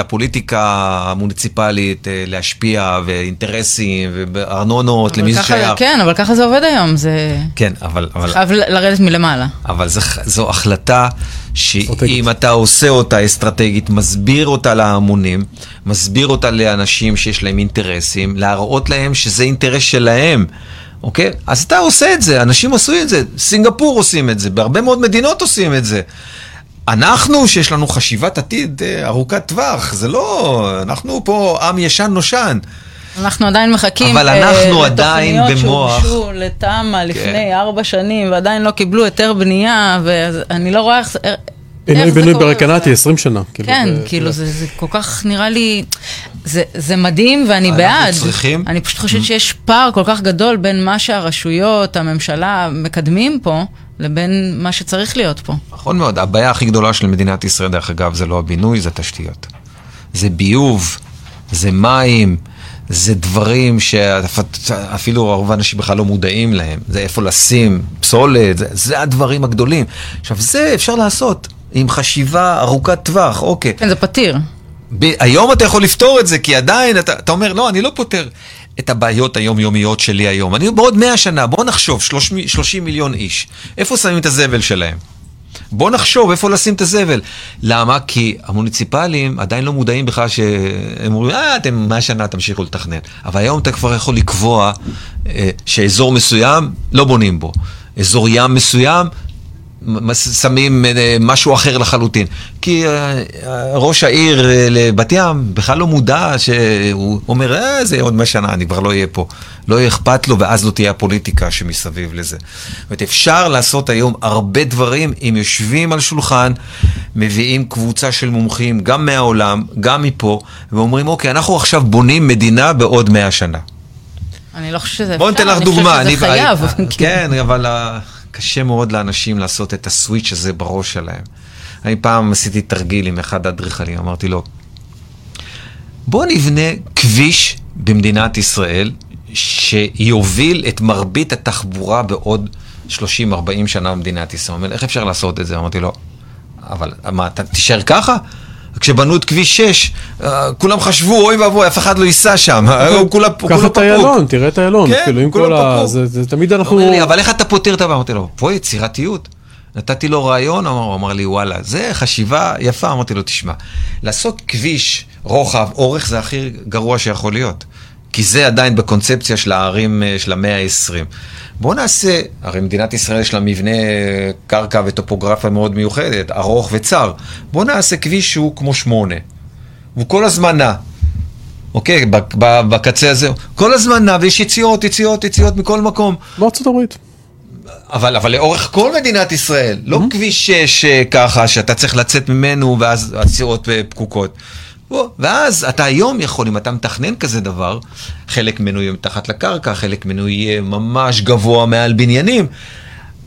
לפוליטיקה המוניציפלית אה, להשפיע, ואינטרסים, וארנונות, למי זה שייך.
כן, אבל ככה זה עובד היום, זה
כן, אבל... אבל...
חייב ל- לרדת מלמעלה.
אבל זה, זו החלטה שאם. אתה עושה אותה אסטרטגית, מסביר אותה להמונים, מסביר אותה לאנשים שיש להם אינטרסים, להראות להם שזה אינטרס שלהם, אוקיי? אז אתה עושה את זה, אנשים עשו את זה, סינגפור עושים את זה, בהרבה מאוד מדינות עושים את זה. אנחנו, שיש לנו חשיבת עתיד אה, ארוכת טווח, זה לא, אנחנו פה עם ישן נושן.
אנחנו עדיין מחכים
אבל
אה,
אנחנו עדיין
לתוכניות
במוח. כן.
שהוגשו לתמ"א לפני ארבע שנים, ועדיין לא קיבלו היתר בנייה, ואני לא רואה איך זה...
בינוי
זה
בינוי ברקנטי
בכלל.
20 שנה. כאילו,
כן,
זה-
כאילו
זה
כל כך נראה לי, זה, זה מדהים ואני
אנחנו
בעד.
צריכים-
אני פשוט חושבת שיש פער כל כך גדול בין מה שהרשויות, הממשלה, מקדמים פה, לבין מה שצריך להיות פה.
נכון מאוד, הבעיה הכי גדולה של מדינת ישראל, דרך אגב, זה לא הבינוי, זה תשתיות. זה זה מים, זה דברים שאפילו רוב האנשים בכלל לא מודעים להם. זה איפה לשים פסולת, זה, זה הדברים הגדולים. עכשיו, זה אפשר לעשות עם חשיבה ארוכת טווח, אוקיי.
כן, זה פתיר.
ב- היום אתה יכול לפתור את זה, כי עדיין אתה, אתה אומר, לא, אני לא פותר את הבעיות היומיומיות שלי היום. אני בעוד 100 שנה, בוא נחשוב, 30, 30 מיליון איש, איפה שמים את הזבל שלהם? בוא נחשוב איפה לשים את הזבל. למה? כי המוניציפליים עדיין לא מודעים בכלל שהם אומרים, אה, אתם 100 שנה תמשיכו לתכנן. אבל היום אתה כבר יכול לקבוע אה, שאזור מסוים, לא בונים בו. אזור ים מסוים, שמים אה, משהו אחר לחלוטין. כי אה, אה, ראש העיר לבת ים בכלל לא מודע שהוא אומר, אה, זה עוד 100 שנה, אני כבר לא אהיה פה. לא יהיה אכפת לו, ואז לא תהיה הפוליטיקה שמסביב לזה. זאת אומרת, אפשר לעשות היום הרבה דברים אם יושבים על שולחן, מביאים קבוצה של מומחים, גם מהעולם, גם מפה, ואומרים, אוקיי, אנחנו עכשיו בונים מדינה בעוד 100 שנה.
אני לא חושבת שזה אפשר, אני. חושבת שזה חייב.
אני- כן, אבל קשה מאוד לאנשים לעשות את הסוויץ' הזה בראש שלהם. אני פעם עשיתי תרגיל עם אחד האדריכלים, אמרתי לו, בוא נבנה כביש במדינת ישראל שיוביל את מרבית התחבורה בעוד 30-40 שנה במדינת ישראל. הוא אומר, איך אפשר לעשות את זה? אמרתי לו, אבל מה, אתה תישאר ככה? כשבנו את כביש 6, אה, כולם חשבו, אוי ואבוי, אף אחד לא ייסע שם, כולם
קח
כולם
את. איילון, תראה את איילון.
כן,
כאילו, עם
כולם
כל ה...
פקוק.
זה- תמיד אנחנו...
אבל איך אתה פותר את הבעיה? אמרתי לו, פה יצירתיות. נתתי לו רעיון, הוא אמר לי, וואלה, זה חשיבה יפה. אמרתי לו, תשמע, לעשות כביש רוחב, אורך זה הכי גרוע שיכול להיות. כי זה עדיין בקונספציה של הערים אה, של המאה ה-20. בואו נעשה, הרי מדינת ישראל יש לה מבנה אה, קרקע וטופוגרפיה מאוד מיוחדת, ארוך וצר. בואו נעשה כביש שהוא כמו שמונה. והוא כל הזמן נע. אוקיי, בקצה הזה, כל הזמן נע, ויש יציאות, יציאות, יציאות מכל מקום.
בארצות הברית.
אבל, אבל לאורך כל מדינת ישראל, לא כביש 6 אה, ככה, שאתה צריך לצאת ממנו ואז הסירות פקוקות. בוא, ואז אתה היום יכול, אם אתה מתכנן כזה דבר, חלק ממנו יהיה מתחת לקרקע, חלק ממנו יהיה ממש גבוה מעל בניינים,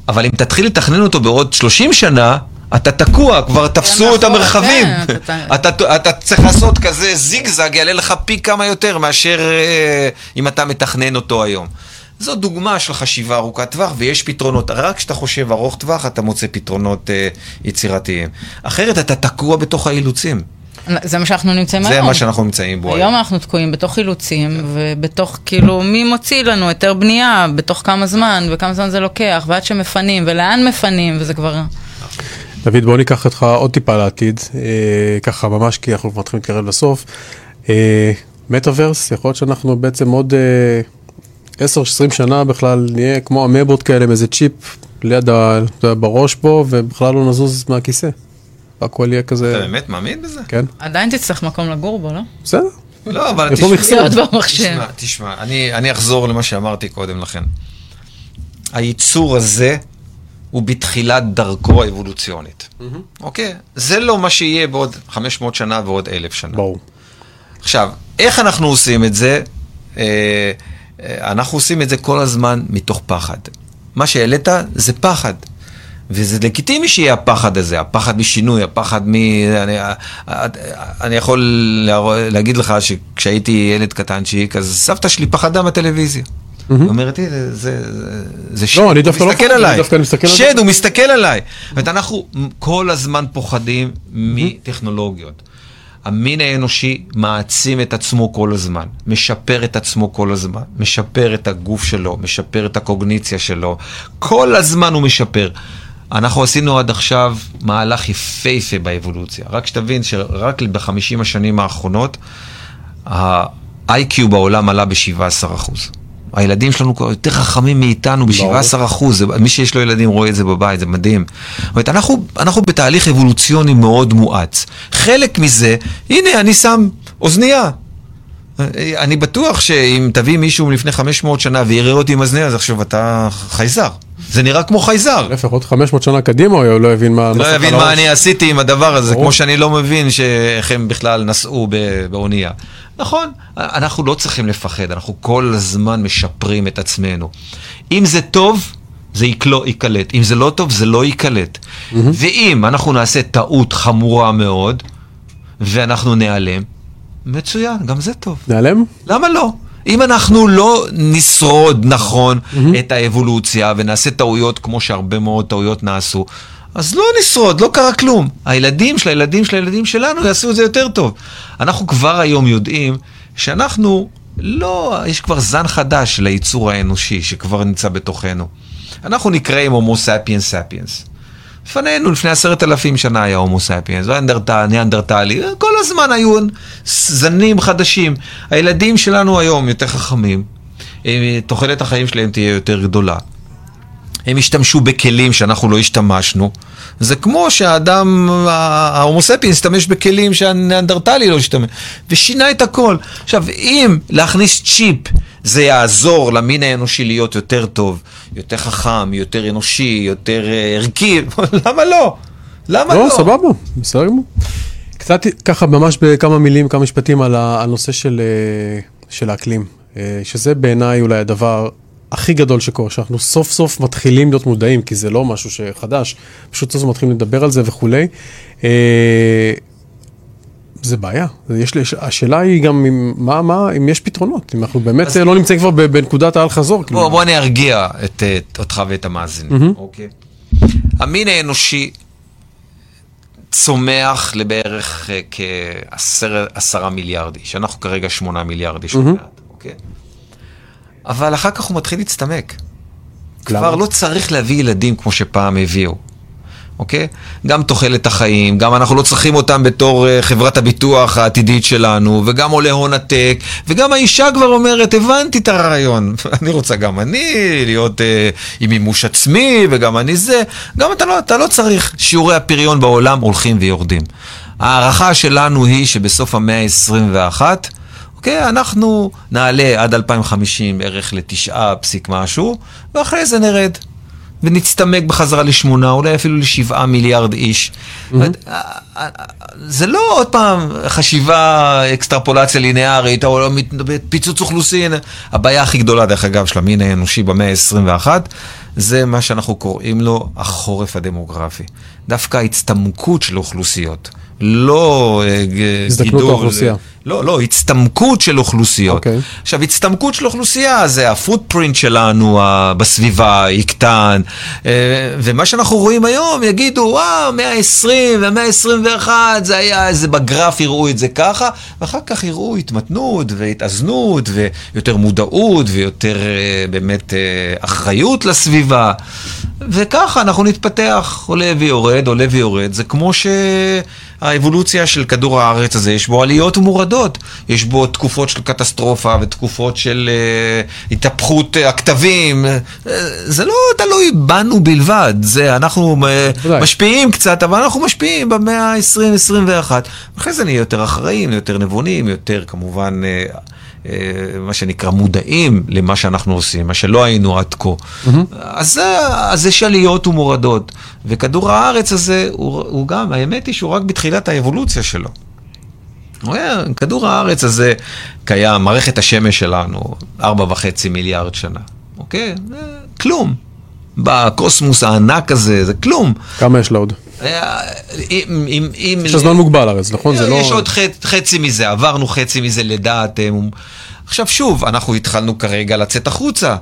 אבל אם תתחיל לתכנן אותו בעוד 30 שנה, אתה תקוע, כבר תפסו את המרחבים.
כן, אתה-
אתה, אתה צריך לעשות כזה זיגזג, יעלה לך פי כמה יותר מאשר אה, אם אתה מתכנן אותו היום. זו דוגמה של חשיבה ארוכת טווח, ויש פתרונות. רק כשאתה חושב ארוך טווח, אתה מוצא פתרונות אה, יצירתיים. אחרת אתה תקוע בתוך האילוצים.
זה מה שאנחנו נמצאים
זה
היום.
מה שאנחנו נמצאים בו
היום אנחנו תקועים בתוך אילוצים, ובתוך, כאילו, מי מוציא לנו היתר בנייה, בתוך כמה זמן, וכמה זמן זה לוקח, ועד שמפנים, ולאן מפנים, וזה כבר...
דוד, בוא ניקח אותך עוד טיפה לעתיד, אה, ככה ממש כי אנחנו כבר מתחילים להתקרב לסוף. אה, מטאוורס, יכול להיות שאנחנו בעצם עוד אה, 10-20 שנה בכלל נהיה כמו אמבות כאלה עם איזה צ'יפ ליד ה... בראש פה, ובכלל לא נזוז מהכיסא. הכל יהיה
אתה
כזה,
באמת מאמין בזה?
כן,
עדיין תצטרך מקום לגור בו, לא?
בסדר.
לא, אבל
במחשב.
תשמע, תשמע, אני, אני אחזור למה שאמרתי קודם לכן. הייצור הזה הוא בתחילת דרכו האבולוציונית. אוקיי? זה לא מה שיהיה בעוד 500 שנה ועוד אלף שנה.
ברור.
עכשיו, איך אנחנו עושים את זה? אה, אה, אנחנו עושים את זה כל הזמן מתוך פחד. מה שהעלית זה פחד. וזה לגיטימי שיהיה הפחד הזה, הפחד משינוי, הפחד מ... אני, אני יכול להגיד לך שכשהייתי ילד קטנצ'יק, אז סבתא שלי פחדה מהטלוויזיה. היא אומרת זה, זה, זה, שד,
אני דווקא לא
מסתכל עליי.
דווקא מסתכל על
שד,
זה.
הוא מסתכל עליי. זאת אומרת, אנחנו כל הזמן פוחדים מטכנולוגיות. המין האנושי מעצים את עצמו כל הזמן, משפר את עצמו כל הזמן, משפר את הגוף שלו, משפר את הקוגניציה שלו, כל הזמן הוא משפר. אנחנו עשינו עד עכשיו מהלך יפהפה באבולוציה. רק שתבין שרק בחמישים השנים האחרונות, ה-IQ בעולם עלה ב-17%. הילדים שלנו כבר יותר חכמים מאיתנו ב-17 אחוז, מי שיש לו ילדים רואה את זה בבית, זה מדהים. זאת אומרת, אנחנו, אנחנו בתהליך אבולוציוני מאוד מואץ. חלק מזה, הנה, אני שם אוזנייה. אני בטוח שאם תביא מישהו מלפני 500 שנה ויראה אותי עם אוזנייה, אז עכשיו אתה חייזר. זה נראה כמו חייזר.
להפך, עוד 500 שנה קדימה הוא לא יבין מה...
לא
על
מה. אני עשיתי עם הדבר הזה. כמו שאני לא מבין שאיך הם בכלל נסעו באונייה. נכון, אנחנו לא צריכים לפחד, אנחנו כל הזמן משפרים את עצמנו. אם זה טוב, זה יקלו- ייקלט. אם זה לא טוב, זה לא ייקלט. ואם אנחנו נעשה טעות חמורה מאוד, ואנחנו ניעלם, מצוין, גם זה טוב.
נעלם?
למה לא? אם אנחנו לא נשרוד נכון את האבולוציה ונעשה טעויות כמו שהרבה מאוד טעויות נעשו, אז לא נשרוד, לא קרה כלום. הילדים של הילדים של הילדים שלנו יעשו את זה יותר טוב. אנחנו כבר היום יודעים שאנחנו לא, יש כבר זן חדש ליצור האנושי שכבר נמצא בתוכנו. אנחנו נקראים הומו ספיאנס ספיאנס. לפנינו, לפני עשרת אלפים שנה היה הומו ספיאנס, ניאנדרטלי, כל הזמן היו זנים חדשים. הילדים שלנו היום יותר חכמים, תוחלת החיים שלהם תהיה יותר גדולה. הם השתמשו בכלים שאנחנו לא השתמשנו. זה כמו שהאדם, ההומוספי, השתמש בכלים שהניאנדרטלי לא השתמש, ושינה את הכל. עכשיו, אם להכניס צ'יפ זה יעזור למין האנושי להיות יותר טוב, יותר חכם, יותר אנושי, יותר uh, ערכי, למה לא? למה לא?
לא, סבבה, בסדר גמור. קצת ככה ממש בכמה מילים, כמה משפטים על הנושא של, אה, של האקלים, אה, שזה בעיניי אולי הדבר הכי גדול שקורה, שאנחנו סוף סוף מתחילים להיות מודעים, כי זה לא משהו שחדש, פשוט סוף סוף מתחילים לדבר על זה וכולי. זה בעיה. יש לי, השאלה היא גם אם, מה, מה, אם יש פתרונות, אם אנחנו באמת לא נמצאים כבר בנקודת האל חזור.
כאילו. בוא, בוא אני ארגיע את, את, אותך ואת המאזינים, mm-hmm. אוקיי? המין האנושי צומח לבערך אה, כעשרה מיליארד איש, אנחנו כרגע שמונה מיליארד איש, mm-hmm. אוקיי? אבל אחר כך הוא מתחיל להצטמק. כבר לא צריך להביא ילדים כמו שפעם הביאו. אוקיי? גם תוחלת החיים, גם אנחנו לא צריכים אותם בתור uh, חברת הביטוח העתידית שלנו, וגם עולה הון עתק, וגם האישה כבר אומרת, הבנתי את הרעיון, אני רוצה גם אני להיות uh, עם מימוש עצמי, וגם אני זה, גם אתה לא, אתה לא צריך, שיעורי הפריון בעולם הולכים ויורדים. ההערכה שלנו היא שבסוף המאה ה-21, אוקיי, אנחנו נעלה עד 2050 בערך לתשעה פסיק משהו, ואחרי זה נרד. ונצטמק בחזרה לשמונה, אולי אפילו לשבעה מיליארד איש. Mm-hmm. זה לא עוד פעם חשיבה, אקסטרפולציה ליניארית, או פיצוץ אוכלוסין. הבעיה הכי גדולה, דרך אגב, של המין האנושי במאה ה-21, זה מה שאנחנו קוראים לו החורף הדמוגרפי. דווקא ההצטמקות של אוכלוסיות. לא
אה, הזדקנות האוכלוסייה.
לא, לא, הצטמקות של אוכלוסיות. Okay. אוקיי. עכשיו, הצטמקות של אוכלוסייה זה הפוטפרינט שלנו בסביבה יקטן, אה, ומה שאנחנו רואים היום, יגידו, וואו, מאה ה-20 והמאה ה-21, זה היה איזה בגרף יראו את זה ככה, ואחר כך יראו התמתנות והתאזנות ויותר מודעות ויותר אה, באמת אחריות לסביבה. וככה אנחנו נתפתח, עולה ויורד, עולה ויורד. זה כמו שהאבולוציה של כדור הארץ הזה, יש בו עליות ומורדות. יש בו תקופות של קטסטרופה ותקופות של uh, התהפכות uh, הכתבים. Uh, זה לא תלוי בנו בלבד, זה אנחנו uh, משפיעים קצת, אבל אנחנו משפיעים במאה ה-20-21. אחרי זה נהיה יותר אחראים, יותר נבונים, יותר כמובן... Uh, מה שנקרא מודעים למה שאנחנו עושים, מה שלא היינו עד כה. Mm-hmm. אז, אז יש עליות ומורדות. וכדור הארץ הזה, הוא, הוא גם, האמת היא שהוא רק בתחילת האבולוציה שלו. כדור הארץ הזה קיים, מערכת השמש שלנו, ארבע וחצי מיליארד שנה, אוקיי? כלום. בקוסמוס הענק הזה, זה כלום.
כמה יש לה עוד? יש זמן מוגבל הרי, נכון? זה לא...
יש עוד חצי מזה, עברנו חצי מזה לדעת. עכשיו שוב, אנחנו התחלנו כרגע לצאת החוצה.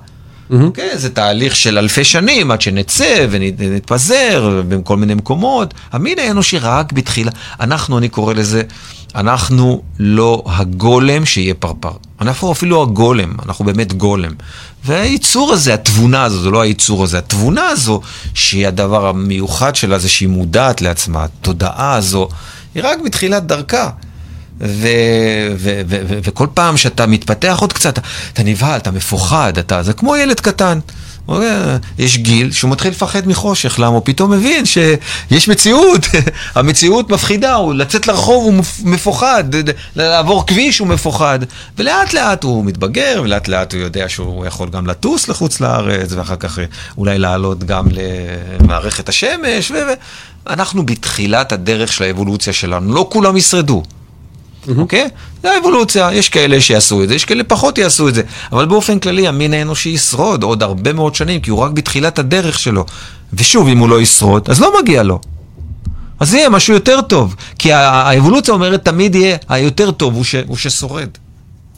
אוקיי? זה תהליך של אלפי שנים עד שנצא ונתפזר בכל מיני מקומות. המין האנושי רק בתחילה, אנחנו, אני קורא לזה, אנחנו לא הגולם שיהיה פרפר. אנחנו אפילו הגולם, אנחנו באמת גולם. והייצור הזה, התבונה הזו, זה לא הייצור הזה, התבונה הזו, שהיא הדבר המיוחד שלה, זה שהיא מודעת לעצמה, התודעה הזו, היא רק בתחילת דרכה. ו- ו- ו- ו- וכל פעם שאתה מתפתח עוד קצת, אתה נבהל, אתה מפוחד, אתה, זה כמו ילד קטן. יש גיל שהוא מתחיל לפחד מחושך, למה? הוא פתאום מבין שיש מציאות, המציאות מפחידה, הוא לצאת לרחוב הוא מפוחד, לעבור כביש הוא מפוחד, ולאט לאט הוא מתבגר, ולאט לאט הוא יודע שהוא יכול גם לטוס לחוץ לארץ, ואחר כך אולי לעלות גם למערכת השמש, ואנחנו בתחילת הדרך של האבולוציה שלנו, לא כולם ישרדו. אוקיי? Mm-hmm. Okay? זה האבולוציה, יש כאלה שיעשו את זה, יש כאלה פחות יעשו את זה, אבל באופן כללי המין האנושי ישרוד עוד הרבה מאוד שנים, כי הוא רק בתחילת הדרך שלו. ושוב, אם הוא לא ישרוד, אז לא מגיע לו. אז יהיה משהו יותר טוב, כי האבולוציה אומרת תמיד יהיה, היותר טוב הוא, ש, הוא ששורד.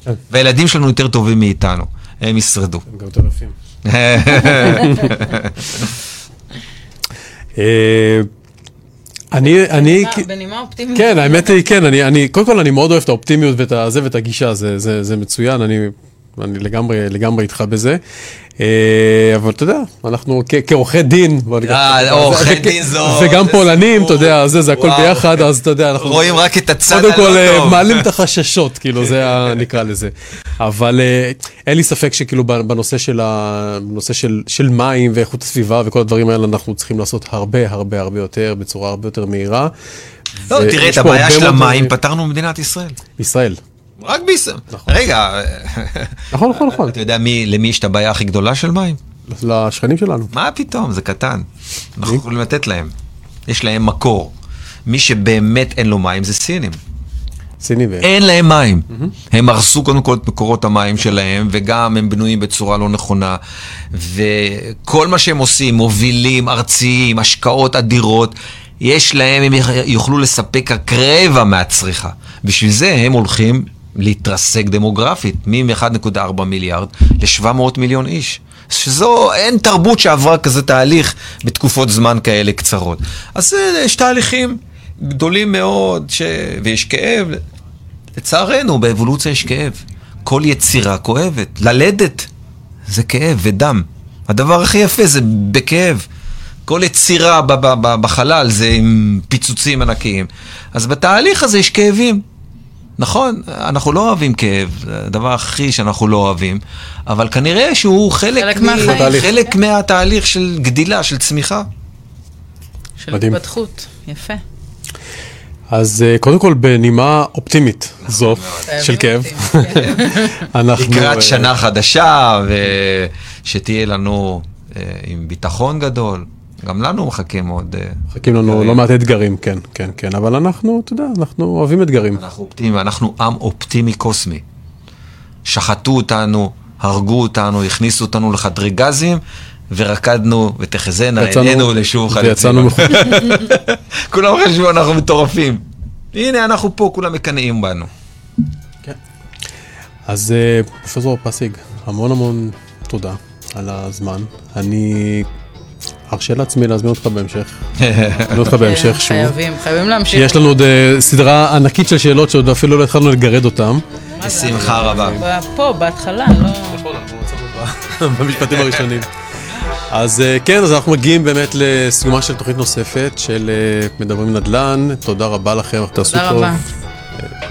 כן. והילדים שלנו יותר טובים מאיתנו, הם ישרדו.
הם גם יותר יפים. אני, אני,
בנימה- אופטימית.
כן, האמת היא, כן, אני, אני, קודם כל אני מאוד אוהב את האופטימיות ואת הזה ואת הגישה, זה, זה, זה מצוין, אני, אני לגמרי, לגמרי איתך בזה. אה, אבל אתה יודע, אנחנו כ- כעורכי דין, נגיד-
אה, עורכי דין זו-
וגם פולנים. אתה יודע, זה, זה הכל. ביחד, אז אתה יודע, אנחנו...
רואים רק את הצד
קודם כל,
הלא
אה,
טוב.
מעלים את החששות, כאילו, זה נקרא לזה. אבל אה, אין לי ספק שכאילו בנושא של, ה- בנושא של, של מים ואיכות הסביבה וכל הדברים האלה, אנחנו צריכים לעשות הרבה הרבה הרבה יותר, בצורה הרבה יותר מהירה.
לא, תראה, את הבעיה של המים. פתרנו במדינת ישראל.
ישראל.
רק בישראל. רגע,
נכון, נכון, נכון.
אתה יודע מי- למי יש את הבעיה הכי גדולה של מים?
לשכנים שלנו.
מה פתאום, זה קטן. אנחנו יכולים לתת להם. יש להם מקור. מי שבאמת אין לו מים זה סינים.
סיני ו...
אין להם מים. הם הרסו קודם כל את מקורות המים שלהם, וגם הם בנויים בצורה לא נכונה. וכל מה שהם עושים, מובילים ארציים, השקעות אדירות, יש להם, הם יוכלו לספק רק רבע מהצריכה. בשביל זה הם הולכים להתרסק דמוגרפית, מ-1.4 מיליארד ל-700 מיליון איש. שזו, אין תרבות שעברה כזה תהליך בתקופות זמן כאלה קצרות. אז אה, יש תהליכים גדולים מאוד, ש... ויש כאב. לצערנו, באבולוציה יש כאב. כל יצירה כואבת. ללדת זה כאב ודם. הדבר הכי יפה זה בכאב. כל יצירה בחלל זה עם פיצוצים ענקיים. אז בתהליך הזה יש כאבים. נכון, אנחנו לא אוהבים כאב, זה הדבר הכי שאנחנו לא אוהבים, אבל כנראה שהוא חלק,
חלק
מ-
מהחיים.
חלק מהתהליך של גדילה, של צמיחה.
של
מדהים.
התפתחות, יפה.
אז אה, קודם כל, בנימה אופטימית זו, של כאב, אנחנו...
לקראת
אה,
שנה חדשה, ושתהיה לנו אה, עם ביטחון גדול. גם לנו מחכים עוד... אה,
מחכים לנו לא מעט אתגרים, כן, כן, כן, אבל אנחנו, אתה יודע, אנחנו אוהבים אתגרים.
אנחנו אופטימיים, אנחנו עם אופטימי קוסמי. שחטו אותנו, הרגו אותנו, הכניסו אותנו לחדרי גזים, ורקדנו, ותחזינה עינינו לשוב חלציבה.
ויצאנו מחוץ.
כולם חשבו אנחנו מטורפים. הנה, אנחנו פה, כולם מקנאים בנו.
אז אה, פרופסור פסיג, המון המון תודה על הזמן. אני ארשה לעצמי להזמין אותך בהמשך. להזמין אותך בהמשך שוב.
חייבים, חייבים להמשיך.
יש לנו עוד אה, סדרה ענקית של שאלות שעוד אפילו לא התחלנו לגרד אותן.
בשמחה רבה.
ב- פה, בהתחלה, לא...
במשפטים הראשונים. אז אה, כן, אז אנחנו מגיעים באמת לסיומה של תוכנית נוספת של אה, מדברים נדל"ן. תודה רבה לכם, תעשו
תודה
טוב.
רבה.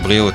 בריאות.